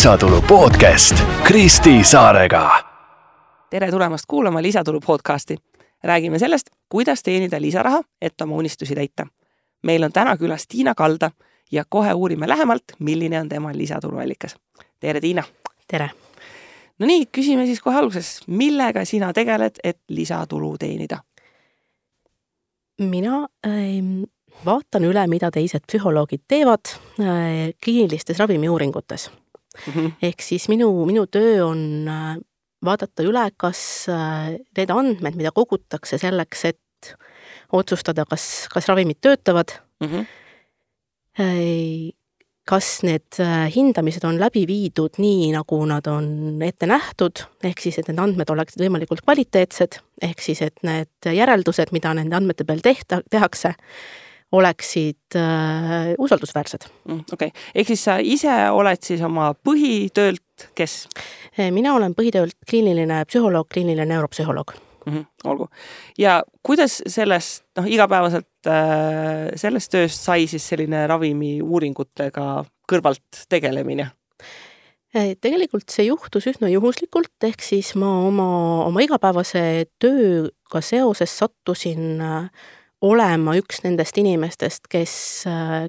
lisatulu podcast Kristi Saarega. tere tulemast kuulama Lisatulu podcasti. räägime sellest, kuidas teenida lisaraha, et oma unistusi täita. meil on täna külas Tiina Kalda ja kohe uurime lähemalt, milline on tema lisatuluallikas. tere, Tiina! tere! no nii, küsime siis kohe alguses, millega sina tegeled, et lisatulu teenida? mina äh, vaatan üle, mida teised psühholoogid teevad äh, kliinilistes ravimiuuringutes mm. -hmm. ehk siis minu, minu töö on äh, vaadata üle, kas äh, need andmed, mida kogutakse selleks, et otsustada, kas, kas ravimid töötavad mm, -hmm. kas need hindamised on läbi viidud nii, nagu nad on ette nähtud, ehk siis, et need andmed oleksid võimalikult kvaliteetsed, ehk siis, et need järeldused, mida nende andmete peal tehta, tehakse, oleksid äh, usaldusväärsed. Mm, okei okay., ehk siis sa ise oled siis oma põhitöölt kes? Äh, mina olen põhitöölt kliiniline psühholoog, kliiniline neuropsühholoog mm. -hmm, olgu. ja kuidas sellest, noh, igapäevaselt äh, sellest tööst sai siis selline ravimiuuringutega kõrvalt tegelemine? Äh, tegelikult see juhtus üsna juhuslikult, ehk siis ma oma, oma igapäevase tööga seoses sattusin äh, olema üks nendest inimestest, kes,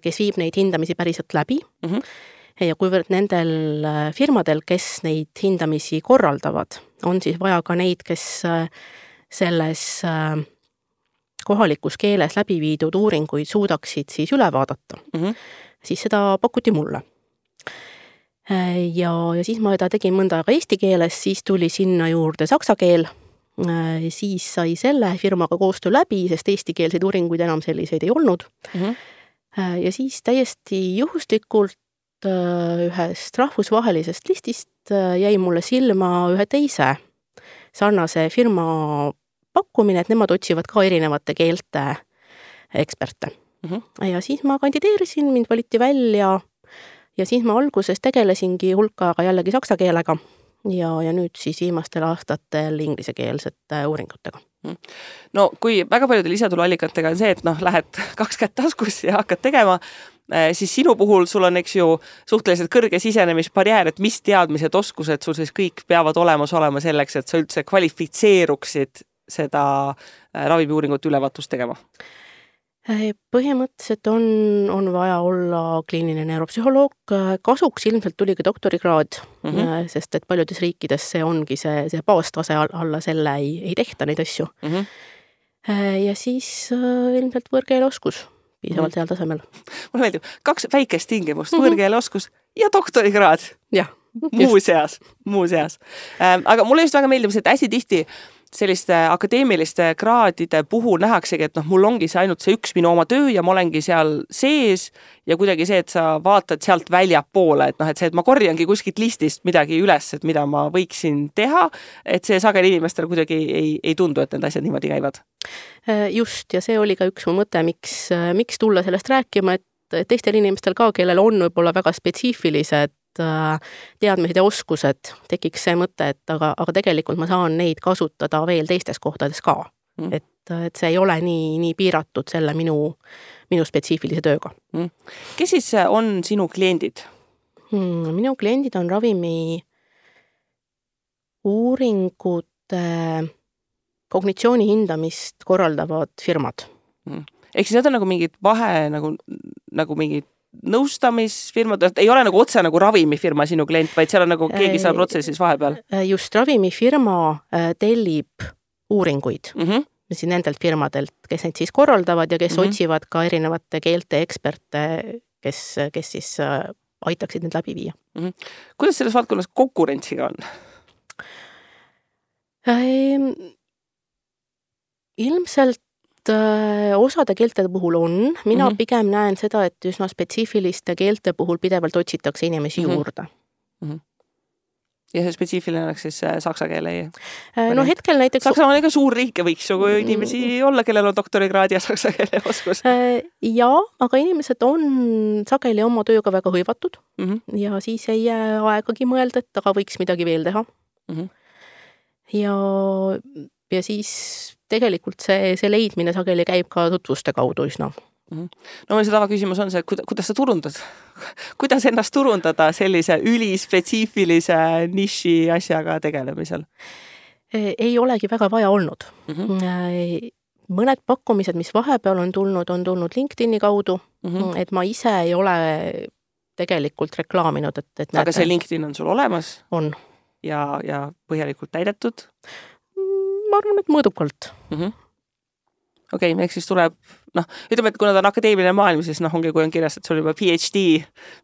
kes viib neid hindamisi päriselt läbi mm. -hmm. ja kuivõrd nendel äh, firmadel, kes neid hindamisi korraldavad, on siis vaja ka neid, kes äh, selles äh, kohalikus keeles läbi viidud uuringuid suudaksid siis üle vaadata mm, -hmm. siis seda pakuti mulle ja, ja siis ma seda tegin mõnda aega eesti keeles, siis tuli sinna juurde saksa keel siis sai selle firmaga koostöö läbi, sest eestikeelseid uuringuid enam selliseid ei olnud mm. -hmm. ja siis täiesti juhuslikult äh, ühest rahvusvahelisest listist jäi mulle silma ühe teise sarnase firma pakkumine, et nemad otsivad ka erinevate keelte eksperte mm. -hmm. ja siis ma kandideerisin, mind valiti välja ja siis ma alguses tegelesingi hulk aega jällegi saksa keelega ja, ja nüüd siis viimastel aastatel inglisekeelsete uuringutega mm. no kui väga paljude lisatuluallikatega on see, et noh, lähed kaks kätt taskus ja hakkad tegema, eh, siis sinu puhul sul on, eks ju, suhteliselt kõrge sisenemisbarjäär, et mis teadmised, oskused sul siis kõik peavad olemas olema selleks, et sa üldse kvalifitseeruksid seda eh, ravimiuuringut ülevaatust tegema? Äh, põhimõtteliselt on, on vaja olla kliiniline neuropsühholoog, äh, kasuks ilmselt tuli ka doktorikraad mm, -hmm. sest et paljudes riikides see ongi see, see baastase, alla selle ei, ei tehta neid asju mm. -hmm. ja siis ilmselt võõrkeeleoskus piisavalt mm -hmm. heal tasemel. mulle meeldib, kaks väikest tingimust mm, -hmm. võõrkeeleoskus ja doktorikraad. muuseas, muuseas. aga mulle just väga meeldib see, et hästi tihti selliste akadeemiliste kraadide puhul nähaksegi, et noh, mul ongi see ainult see üks minu oma töö ja ma olengi seal sees ja kuidagi see, et sa vaatad sealt väljapoole, et noh, et see, et ma korjangi kuskilt listist midagi üles, et mida ma võiksin teha, et see sageli inimestele kuidagi ei, ei tundu, et need asjad niimoodi käivad. Äh, just, ja see oli ka üks mu mõte, miks, miks tulla sellest rääkima, et teistel inimestel ka, kellel on võib-olla väga spetsiifilised Äh, teadmised ja oskused, tekiks see mõte, et aga, aga tegelikult ma saan neid kasutada veel teistes kohtades ka. Mm.. et, et see ei ole nii, nii piiratud selle minu, minu spetsiifilise tööga. Mm.. kes siis on sinu kliendid? Mm,? minu kliendid on ravimi uuringute kognitsiooni hindamist korraldavad firmad. Mm.. ehk siis need on nagu mingid vahe nagu, nagu mingid nõustamisfirmad, ei ole nagu otse nagu ravimifirma sinu klient, vaid seal on nagu keegi seal protsessis vahepeal? Äh, just, ravimifirma äh, tellib uuringuid mm -hmm. siis nendelt firmadelt, kes neid siis korraldavad ja kes mm -hmm. otsivad ka erinevate keelte eksperte, kes, kes siis äh, aitaksid need läbi viia mm. -hmm. kuidas selles valdkonnas konkurentsiga on? ilmselt Äh, osade keelte puhul on, mina mm -hmm. pigem näen seda, et üsna spetsiifiliste keelte puhul pidevalt otsitakse inimesi mm -hmm. juurde mm. -hmm ja see spetsiifiline oleks siis äh, saksa keele? Äh, no hetkel näiteks. Saksamaa on ikka suur riik ja võiks ju inimesi olla, kellel on doktorikraad ja saksa keele oskus. jaa, aga inimesed on sageli oma tööga väga hõivatud mm -hmm. ja siis ei jää aegagi mõelda, et aga võiks midagi veel teha mm. -hmm. ja, ja siis tegelikult see, see leidmine sageli käib ka tutvuste kaudu üsna no meil see tavaküsimus on see, et kuida-, kuidas sa turundad kuidas ennast turundada sellise ülispetsiifilise niši asjaga tegelemisel? ei olegi väga vaja olnud mm. -hmm. mõned pakkumised, mis vahepeal on tulnud, on tulnud LinkedIni kaudu mm, -hmm. et ma ise ei ole tegelikult reklaaminud, et, et aga see LinkedIn on sul olemas? on. ja, ja põhjalikult täidetud? Ma arvan, et mõõdukalt. Mm. -hmm okei okay,, ehk siis tuleb noh, ütleme, et kuna ta on akadeemiline maailm, siis noh, ongi, kui on kirjas, et sul juba PhD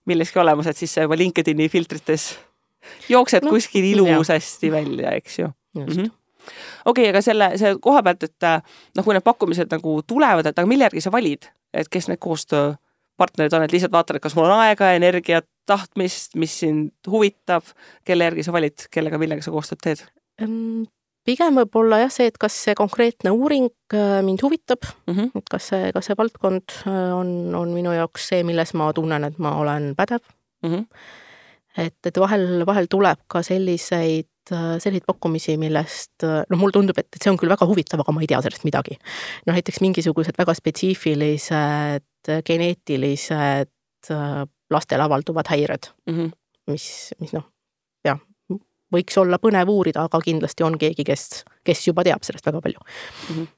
milleski olemas, et siis sa juba LinkedIni filtrites jooksed no, kuskil ilusasti välja, eks ju. Mm -hmm okei okay,, aga selle, see koha pealt, et noh, kui need pakkumised nagu tulevad, et aga mille järgi sa valid, et kes need koostööpartnerid on, et lihtsalt vaatad, et kas mul on aega, energiat, tahtmist, mis sind huvitab, kelle järgi sa valid, kellega, millega sa koostööd teed? Pigem võib-olla jah, see, et kas see konkreetne uuring äh, mind huvitab mm, -hmm. et kas see, kas see valdkond äh, on, on minu jaoks see, milles ma tunnen, et ma olen pädev mm. -hmm. et, et vahel, vahel tuleb ka selliseid Äh, selliseid pakkumisi, millest noh, mulle tundub, et, et see on küll väga huvitav, aga ma ei tea sellest midagi. noh, näiteks mingisugused väga spetsiifilised geneetilised lastel avalduvad häired mm, -hmm. mis, mis noh, võiks olla põnev uurida, aga kindlasti on keegi, kes, kes juba teab sellest väga palju mm. -hmm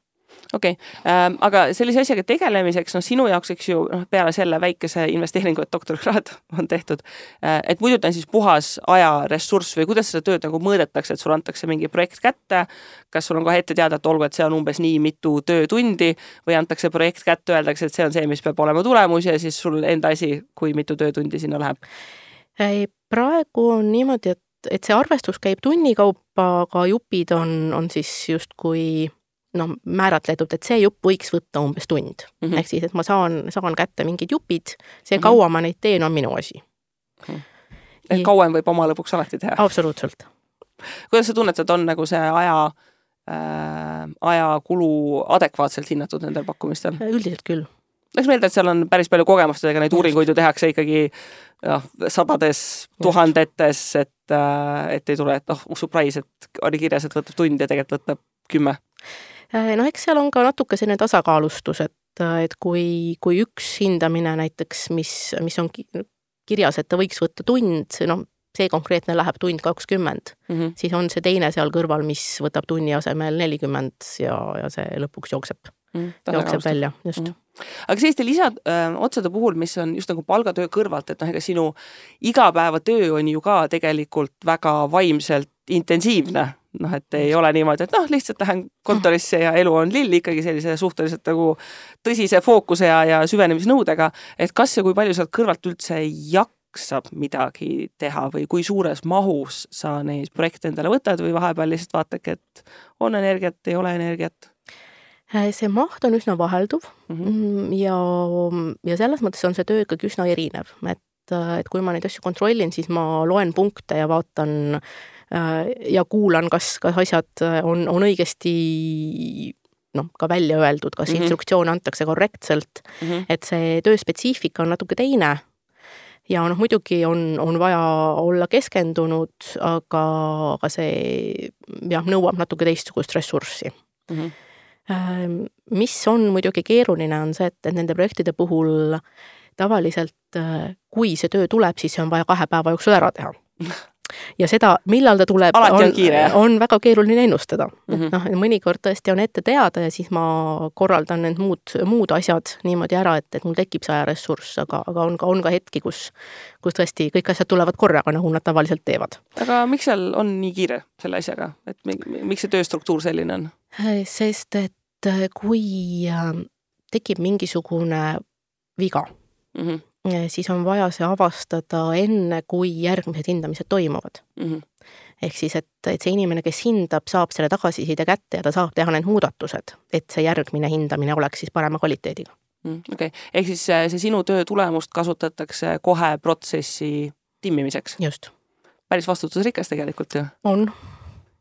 okei okay. ähm,, aga sellise asjaga tegelemiseks, noh, sinu jaoks, eks ju, noh, peale selle väikese investeeringu, et doktorikraad on tehtud äh,, et muidu ta on siis puhas ajaressurss või kuidas seda tööd nagu mõõdetakse, et sulle antakse mingi projekt kätte, kas sul on kohe ette teada, et olgu, et see on umbes nii mitu töötundi või antakse projekt kätte, öeldakse, et see on see, mis peab olema tulemus ja siis sul enda asi, kui mitu töötundi sinna läheb? praegu on niimoodi, et, et see arvestus käib tunni kaupa, aga jupid on, on siis justkui noh, määratletud, et see jupp võiks võtta umbes tund mm. -hmm. ehk siis, et ma saan, saan kätte mingid jupid, see mm -hmm. kaua ma neid teen, on minu asi mm. -hmm. et kauem võib oma lõbuks alati teha? absoluutselt. kuidas sa tunned, et on nagu see aja äh,, ajakulu adekvaatselt hinnatud nendel pakkumistel? üldiselt küll. läks meelde, et seal on päris palju kogemust, ega neid uuringuid ju tehakse ikkagi noh, sadades, tuhandetes, et, äh, et ei tule, et noh, surprise, et oli kirjas, et võtab tund ja tegelikult võtab kümme Äh, noh, eks seal on ka natuke selline tasakaalustus, et, et kui, kui üks hindamine näiteks, mis, mis on kirjas, et ta võiks võtta tund, noh, see konkreetne läheb tund kakskümmend mm, -hmm. siis on see teine seal kõrval, mis võtab tunni asemel nelikümmend ja, ja see lõpuks jookseb mm, -hmm. jookseb välja, just mm. -hmm. Aga selliste lisaotsade puhul, mis on just nagu palgatöö kõrvalt, et noh, ega sinu igapäevatöö on ju ka tegelikult väga vaimselt intensiivne noh, et ei ole niimoodi, et noh, lihtsalt lähen kontorisse ja elu on lill, ikkagi sellise suhteliselt nagu tõsise fookuse ja, ja süvenemisnõudega, et kas ja kui palju sealt kõrvalt üldse jaksab midagi teha või kui suures mahus sa neid projekte endale võtad või vahepeal lihtsalt vaatadki, et on energiat, ei ole energiat? See maht on üsna vahelduv mhm. mm -hmm. ja, ja selles mõttes on see töö ikkagi üsna erinev, et, et kui ma neid asju kontrollin, siis ma loen punkte ja vaatan äh, Äh, ja kuulan, kas, kas asjad äh, on, on õigesti noh, ka välja öeldud, kas mm -hmm. instruktsioone antakse korrektselt mm, -hmm. et see töö spetsiifika on natuke teine. ja noh, muidugi on, on vaja olla keskendunud, aga, aga see jah, nõuab natuke teistsugust ressurssi mm. -hmm. Mis on muidugi keeruline, on see, et, et nende projektide puhul tavaliselt, äh, kui see töö tuleb, siis see on vaja kahe päeva jooksul ära teha ja seda, millal ta tuleb, on, on, väga keeruline ennustada mm. -hmm. et Mhm. noh, mõnikord tõesti on ette teada ja siis ma korraldan need muud, muud asjad niimoodi ära, et, et mul tekib see ajaressurss, aga, aga on ka, on ka hetki, kus, kus tõesti kõik asjad tulevad korraga, nagu nad tavaliselt teevad. aga miks seal on nii kiire selle asjaga, et miks see tööstruktuur selline on? sest et kui äh, tekib mingisugune viga mm, -hmm siis on vaja see avastada enne, kui järgmised hindamised toimuvad mm. -hmm. ehk siis, et, et see inimene, kes hindab, saab selle tagasiside kätte ja ta saab teha need muudatused, et see järgmine hindamine oleks siis parema kvaliteediga. Mm, okei ehk siis see, see sinu töö tulemust kasutatakse kohe protsessi timmimiseks? just. päris vastutusrikas tegelikult ju. on.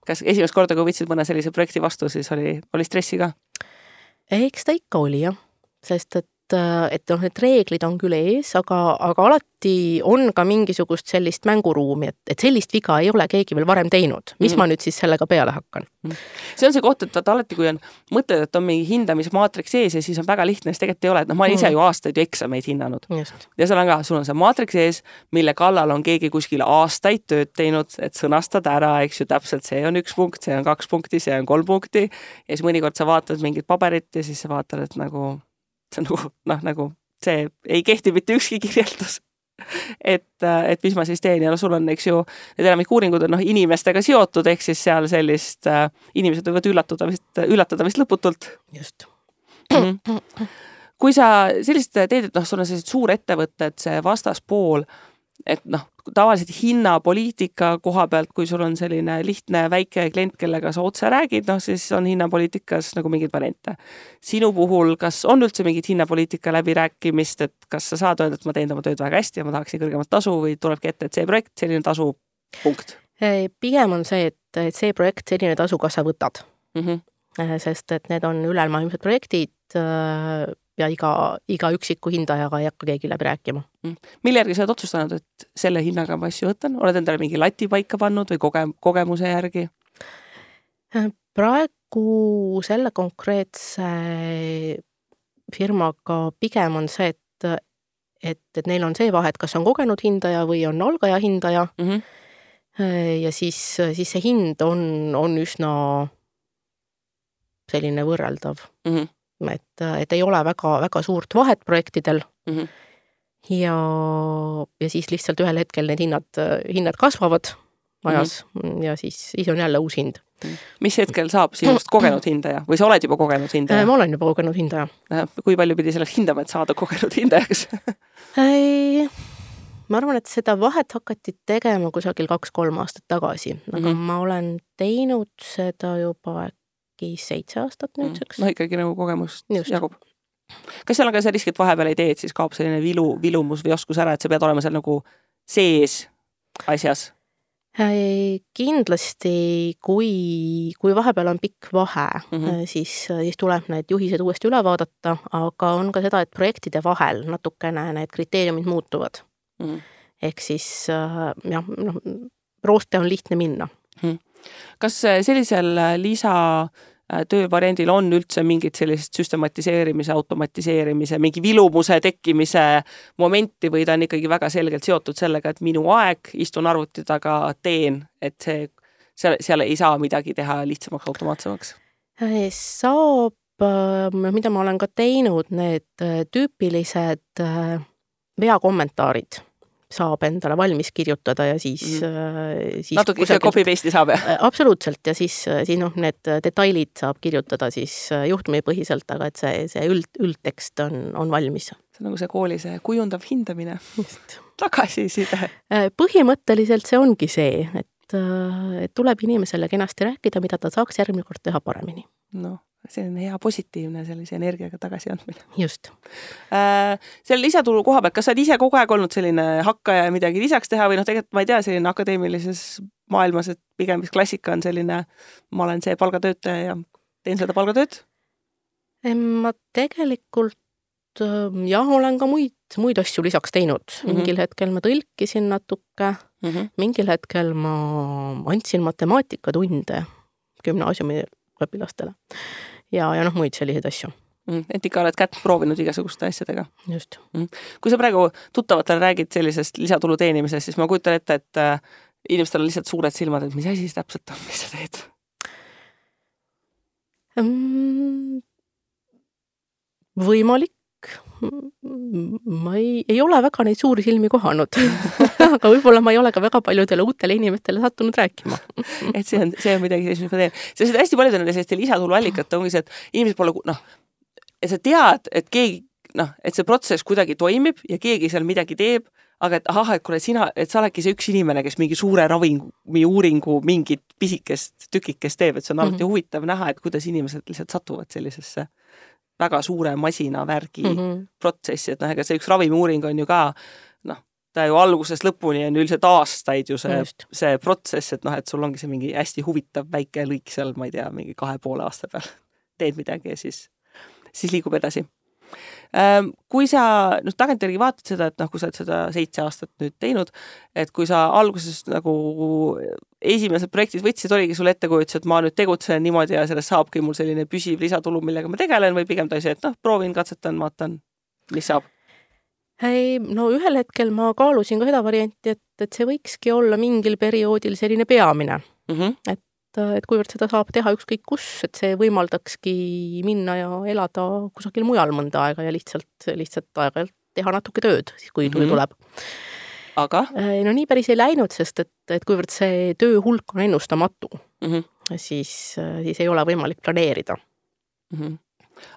kas esimest korda, kui võtsid mõne sellise projekti vastu, siis oli, oli stressi ka? Eks ta ikka oli jah, sest et et noh, need reeglid on küll ees, aga, aga alati on ka mingisugust sellist mänguruumi, et, et sellist viga ei ole keegi veel varem teinud, mis mm ma nüüd siis sellega peale hakkan? Mm. see on see koht, et vaata alati, kui on, mõtled, et on mingi hindamismaatriks ees ja siis on väga lihtne, siis tegelikult ei ole, et noh, ma olen ise mm ju aastaid ju eksameid hinnanud. ja seal on ka, sul on see maatriks ees, mille kallal on keegi kuskil aastaid tööd teinud, et sõnastada ära, eks ju, täpselt see on üks punkt, see on kaks punkti, see on kolm punkti. Ja siis mõnikord sa vaatad mingit paberit ja siis sa vaatad, et nagu see on nagu noh, nagu see ei kehti mitte ükski kirjeldus et, et mis ma siis teen ja no sul on, eks ju, need enamik uuringud on noh, inimestega seotud, ehk siis seal sellist äh,, inimesed võivad üllatuda vist, üllatada vist lõputult. just mm. -hmm. kui sa sellist teed, et noh, sul on sellised suurettevõtted, see vastaspool, et noh, tavaliselt hinnapoliitika koha pealt, kui sul on selline lihtne väike klient, kellega sa otse räägid, noh siis on hinnapoliitikas nagu mingeid variante. sinu puhul, kas on üldse mingit hinnapoliitika läbirääkimist, et kas sa saad öelda, et ma teen oma tööd väga hästi ja ma tahaksin kõrgemat tasu või tulebki ette, et see projekt, selline tasu, punkt? pigem on see, et, et see projekt, selline tasu, kas sa võtad mm. -hmm. sest et need on ülemaailmsed projektid äh, ja iga, iga üksiku hindajaga ei hakka keegi läbi rääkima. Mm. mille järgi sa oled otsustanud, et selle hinnaga ma asju võtan, oled endale mingi lati paika pannud või koge-, kogemuse järgi? praegu selle konkreetse firmaga pigem on see, et, et, et neil on see vahe, et kas on kogenud hindaja või on algaja hindaja mm. -hmm. ja siis, siis see hind on, on üsna selline võrreldav mm. -hmm et, et ei ole väga, väga suurt vahet projektidel mm. -hmm. ja, ja siis lihtsalt ühel hetkel need hinnad, hinnad kasvavad ajas mm -hmm. ja siis, siis on jälle uus hind. Mhm. mis hetkel saab sinust kogenud hindaja või sa oled juba kogenud hindaja? ma olen juba kogenud hindaja. kui palju pidi selleks hindama, et saada kogenud hindajaks ma arvan, et seda vahet hakati tegema kusagil kaks-kolm aastat tagasi, aga mm -hmm. ma olen teinud seda juba äkki seitse aastat mm. nüüdseks no ikkagi nagu kogemust Just. jagub. kas seal on ka see risk, et vahepeal ei tee, et siis kaob selline vilu, vilumus või oskus ära, et sa pead olema seal nagu sees asjas? kindlasti, kui, kui vahepeal on pikk vahe mm, -hmm. siis, siis tuleb need juhised uuesti üle vaadata, aga on ka seda, et projektide vahel natukene need kriteeriumid muutuvad mm. -hmm. ehk siis äh, jah, noh, rooste on lihtne minna kas äh, sellisel äh, lisa äh, on üldse mingit sellist süstematiseerimise, automatiseerimise, mingi vilumuse tekkimise momenti või ta on ikkagi väga selgelt seotud sellega, et minu aeg, istun arvuti taga, teen, et see, seal, seal ei saa midagi teha lihtsamaks, automaatsemaks? saab, mida ma olen ka teinud, need tüüpilised veakommentaarid saab endale valmis kirjutada ja siis mm., siis natuke kusagil... copy paste'i saab, jah? Äh, absoluutselt ja siis, siis noh, need detailid saab kirjutada siis juhtumipõhiselt, aga et see, see üld, üldtekst on, on valmis. see on nagu see kooli see kujundav hindamine. tagasiside. põhimõtteliselt see ongi see, et, et tuleb inimesele kenasti rääkida, mida ta saaks järgmine kord teha paremini. noh selline hea positiivne sellise energiaga tagasiandmine. just äh,. selle lisatulu koha pealt, kas sa oled ise kogu aeg olnud selline hakkaja ja midagi lisaks teha või noh, tegelikult ma ei tea, selline akadeemilises maailmas, et pigem vist klassika on selline, ma olen see palgatöötaja ja teen seda palgatööd? ma tegelikult ähm, jah, olen ka muid, muid asju lisaks teinud mm. -hmm. mingil hetkel ma tõlkisin natuke mm, -hmm. mingil hetkel ma andsin matemaatikatunde gümnaasiumi õpilastele ja, ja noh, muid selliseid asju mm,. et ikka oled kätt proovinud igasuguste asjadega. just mm.. kui sa praegu tuttavatele räägid sellisest lisatulu teenimisest, siis ma kujutan ette, et äh, inimestel on lihtsalt suured silmad, et mis asi see täpselt on, mis sa teed mm,? võimalik ma ei, ei ole väga neid suuri silmi kohanud aga võib-olla ma ei ole ka väga paljudele uutele inimestele sattunud rääkima et see on, see on midagi sellist, mis ma teen. sest hästi paljude nende selliste lisatuluallikate ongi see, et inimesed pole noh, et sa tead, et keegi noh, et see protsess kuidagi toimib ja keegi seal midagi teeb, aga et ahah, et kuule, sina, et sa oledki see üks inimene, kes mingi suure ravimi uuringu mingit pisikest tükikest teeb, et see on alati mm -hmm. huvitav näha, et kuidas inimesed lihtsalt satuvad sellisesse väga suure masinavärgi mm -hmm. protsessi, et noh, ega see üks ravimiuuring on ju ka noh, ta ju algusest lõpuni on üldiselt aastaid ju see, see protsess, et noh, et sul ongi see mingi hästi huvitav väike lõik seal, ma ei tea, mingi kahe poole aasta peal. Teed midagi ja siis, siis liigub edasi kui sa noh, tagantjärgi vaatad seda, et noh, kui sa oled seda seitse aastat nüüd teinud, et kui sa alguses nagu esimesed projektid võtsid, oligi sul ettekujutus, et ma nüüd tegutsen niimoodi ja sellest saabki mul selline püsiv lisatulu, millega ma tegelen või pigem ta oli see, et noh, proovin, katsetan, vaatan, mis saab? ei, no ühel hetkel ma kaalusin ka seda varianti, et, et see võikski olla mingil perioodil selline peamine mm. -hmm. et et kuivõrd seda saab teha ükskõik kus, et see võimaldakski minna ja elada kusagil mujal mõnda aega ja lihtsalt, lihtsalt aeg-ajalt teha natuke tööd, siis kui tuli mm -hmm. tuleb. aga? Äh, no nii päris ei läinud, sest et, et kuivõrd see töö hulk on ennustamatu mm, -hmm. siis, siis ei ole võimalik planeerida mm. -hmm.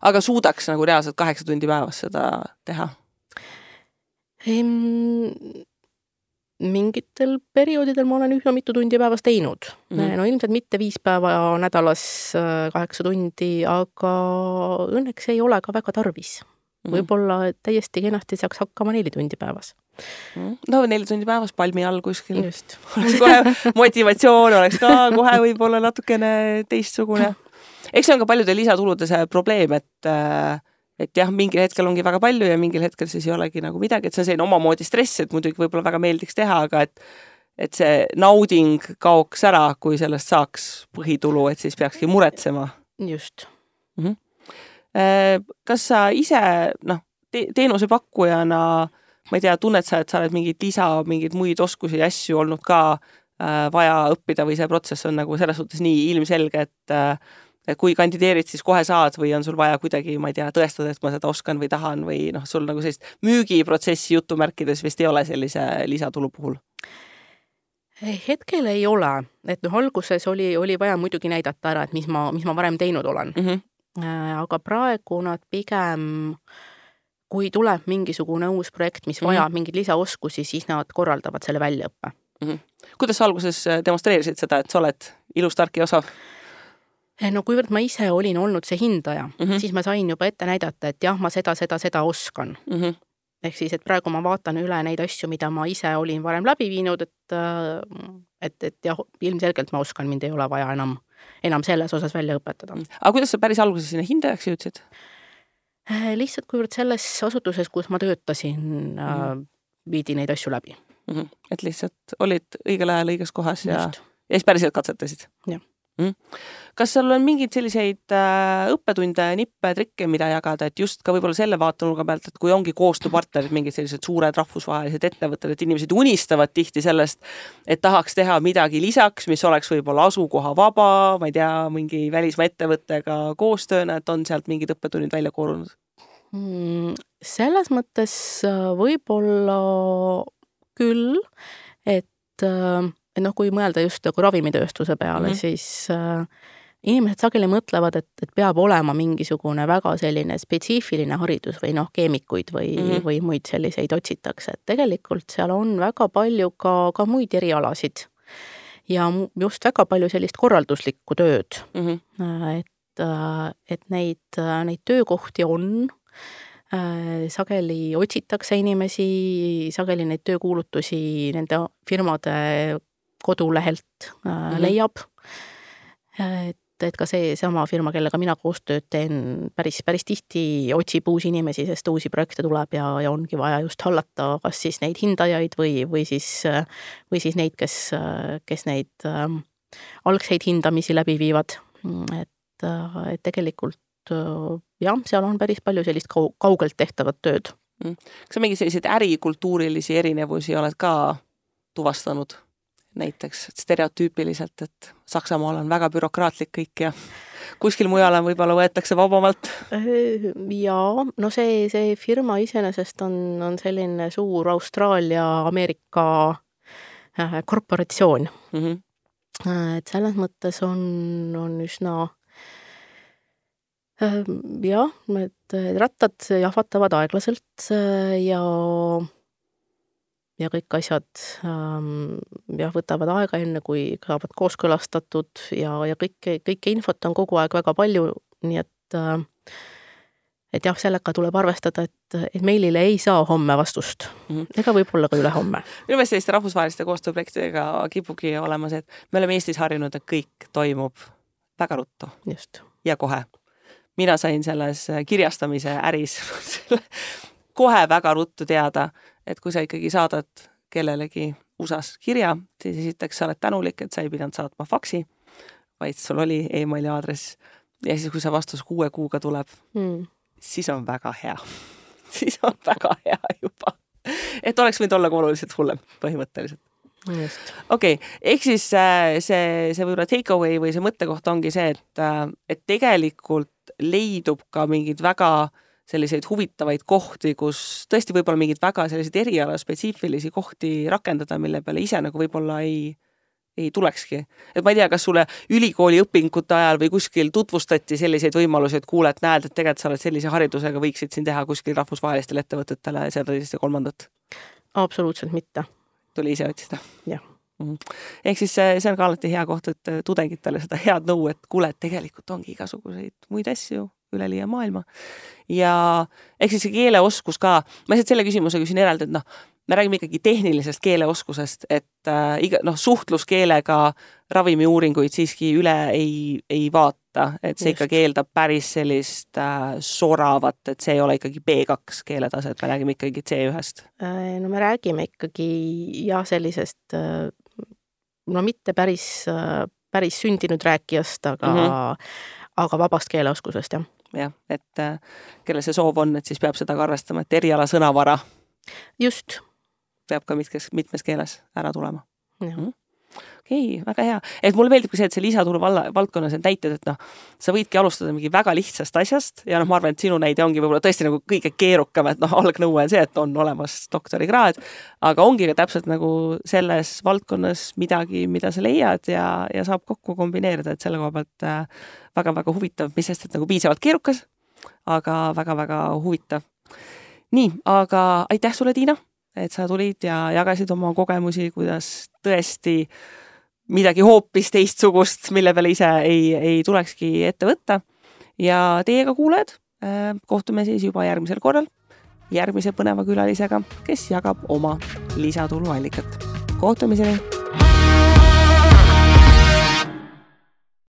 aga suudaks nagu reaalselt kaheksa tundi päevas seda teha? Mingitel perioodidel ma olen üsna mitu tundi päevas teinud mm. -hmm. no ilmselt mitte viis päeva nädalas äh, kaheksa tundi, aga õnneks ei ole ka väga tarvis mm -hmm.. võib-olla täiesti kenasti saaks hakkama neli tundi päevas mm. -hmm. no neli tundi päevas palmi all kuskil. oleks kohe motivatsioon oleks ka kohe võib-olla natukene teistsugune. eks see on ka paljude lisatulude see probleem, et äh, et jah, mingil hetkel ongi väga palju ja mingil hetkel siis ei olegi nagu midagi, et see on selline omamoodi stress, et muidugi võib-olla väga meeldiks teha, aga et et see nauding kaoks ära, kui sellest saaks põhitulu, et siis peakski muretsema. just mm. -hmm. kas sa ise noh te, teenusepakkujana, ma ei tea, tunned sa, et sa oled mingeid lisa, mingeid muid oskusi ja asju olnud ka äh, vaja õppida või see protsess on nagu selles suhtes nii ilmselge, et äh, kui kandideerid, siis kohe saad või on sul vaja kuidagi, ma ei tea, tõestada, et ma seda oskan või tahan või noh, sul nagu sellist müügiprotsessi jutumärkides vist ei ole sellise lisatulu puhul? hetkel ei ole, et noh, alguses oli, oli vaja muidugi näidata ära, et mis ma, mis ma varem teinud olen mm. -hmm. aga praegu nad pigem, kui tuleb mingisugune uus projekt, mis vajab mm -hmm. mingeid lisaoskusi, siis nad korraldavad selle väljaõppe mm. -hmm. kuidas sa alguses demonstreerisid seda, et sa oled ilus, tark ja osav? Eh, no kuivõrd ma ise olin olnud see hindaja mm, -hmm. siis ma sain juba ette näidata, et jah, ma seda, seda, seda oskan mm. -hmm. ehk siis, et praegu ma vaatan üle neid asju, mida ma ise olin varem läbi viinud, et, äh, et, et jah, ilmselgelt ma oskan, mind ei ole vaja enam, enam selles osas välja õpetada. Mhm. aga kuidas sa päris alguses sinna hindajaks jõudsid? Eh, lihtsalt kuivõrd selles asutuses, kus ma töötasin mm, -hmm. viidi neid asju läbi mm. -hmm. et lihtsalt olid õigel ajal õiges kohas ja, ja siis päriselt katsetasid? jah. Kas sul on mingeid selliseid äh, õppetunde, nippe, trikke, mida jagada, et just ka võib-olla selle vaatenurga pealt, et kui ongi koostööpartnerid, mingid sellised suured rahvusvahelised ettevõtted, et inimesed unistavad tihti sellest, et tahaks teha midagi lisaks, mis oleks võib-olla asukohavaba, ma ei tea, mingi välismaa ettevõttega koostööna, et on sealt mingid õppetunnid välja koorunud mm,? selles mõttes äh, võib-olla küll, et äh, noh, kui mõelda just nagu ravimitööstuse peale mm, -hmm. siis äh, inimesed sageli mõtlevad, et, et peab olema mingisugune väga selline spetsiifiline haridus või noh, keemikuid või mm, -hmm. või muid selliseid otsitakse, et tegelikult seal on väga palju ka, ka muid erialasid. ja just väga palju sellist korralduslikku tööd mm. -hmm. et, äh, et neid, äh, neid töökohti on sageli otsitakse inimesi, sageli neid töökuulutusi nende firmade kodulehelt mm -hmm. leiab. et, et ka seesama firma, kellega mina koostööd teen, päris, päris tihti otsib uusi inimesi, sest uusi projekte tuleb ja, ja ongi vaja just hallata kas siis neid hindajaid või, või siis, või siis neid, kes, kes neid äh, algseid hindamisi läbi viivad. et, et tegelikult jah, seal on päris palju sellist kau-, kaugelt tehtavat tööd. Mm. kas sa mingeid selliseid ärikultuurilisi erinevusi oled ka tuvastanud? Näiteks stereotüüpiliselt, et Saksamaal on väga bürokraatlik kõik ja kuskil mujal on, võib-olla võetakse vabamalt? jaa, no see, see firma iseenesest on, on selline suur Austraalia-Ameerika äh, korporatsioon mm. -hmm. et selles mõttes on, on üsna äh, jah, et rattad jahvatavad aeglaselt ja ja kõik asjad ähm, jah, võtavad aega, enne kui saavad kooskõlastatud ja, ja kõike, kõike infot on kogu aeg väga palju, nii et äh, et jah, sellega tuleb arvestada, et, et meilile ei saa homme vastust mm -hmm. ega võib-olla ka ülehomme. minu meelest selliste rahvusvaheliste koostööprojektidega kipubki olema see, et me oleme Eestis harjunud, et kõik toimub väga ruttu. ja kohe mina sain selles kirjastamise äris kohe väga ruttu teada, et kui sa ikkagi saadad kellelegi USA-s kirja, siis esiteks sa oled tänulik, et sa ei pidanud saatma faksi, vaid sul oli emaili aadress ja siis, kui see vastus kuue kuuga tuleb mm., siis on väga hea siis on väga hea juba. et oleks võinud olla ka oluliselt hullem põhimõtteliselt okei okay., ehk siis äh, see, see võib-olla take away või see mõttekoht ongi see, et, äh, et tegelikult leidub ka mingeid väga selliseid huvitavaid kohti, kus tõesti võib-olla mingeid väga selliseid erialaspetsiifilisi kohti rakendada, mille peale ise nagu võib-olla ei, ei tulekski. et ma ei tea, kas sulle ülikooli õpingute ajal või kuskil tutvustati selliseid võimalusi, et kuule, et näed, et tegelikult sa oled sellise haridusega, võiksid siin teha kuskil rahvusvahelistele ettevõtetele seda, teist ja kolmandat? absoluutselt mitte tuli ise otsida. jah mm. ehk siis see, see on ka alati hea koht, et tudengitele seda head nõu, et kuule, et tegelikult ongi igasuguseid muid asju üleliia maailma. ja ehk siis see keeleoskus ka, ma lihtsalt selle küsimuse küsin eraldi, et noh, me räägime ikkagi tehnilisest keeleoskusest, et äh, iga noh, suhtluskeelega ravimiuuringuid siiski üle ei, ei vaata, et see Just. ikkagi eeldab päris sellist äh, soravat, et see ei ole ikkagi B2 keeletaset, me räägime ikkagi C1-st. Äh, no me räägime ikkagi jah, sellisest äh, no mitte päris, äh, päris sündinud rääkijast, aga mm, -hmm. aga vabast keeleoskusest, jah. Jah, et kellel see soov on, et siis peab seda ka arvestama, et eriala sõnavara just peab ka mitmes, mitmes keeles ära tulema. Mhm. Okei okay,, väga hea, et mulle meeldib ka see, et see lisatulu valla, valdkonnas need näited, et noh, sa võidki alustada mingi väga lihtsast asjast ja noh, ma arvan, et sinu näide ongi võib-olla tõesti nagu kõige keerukam, et noh, algnõue on see, et on olemas doktorikraad, aga ongi ka täpselt nagu selles valdkonnas midagi, mida sa leiad ja, ja saab kokku kombineerida, et selle koha pealt väga-väga äh, huvitav, mis sest, et nagu piisavalt keerukas, aga väga-väga huvitav. nii, aga aitäh sulle, Tiina et sa tulid ja jagasid oma kogemusi, kuidas tõesti midagi hoopis teistsugust, mille peale ise ei, ei tulekski ette võtta. ja teiega, kuulajad, äh, kohtume siis juba järgmisel korral järgmise põneva külalisega, kes jagab oma lisatuluallikat. kohtumiseni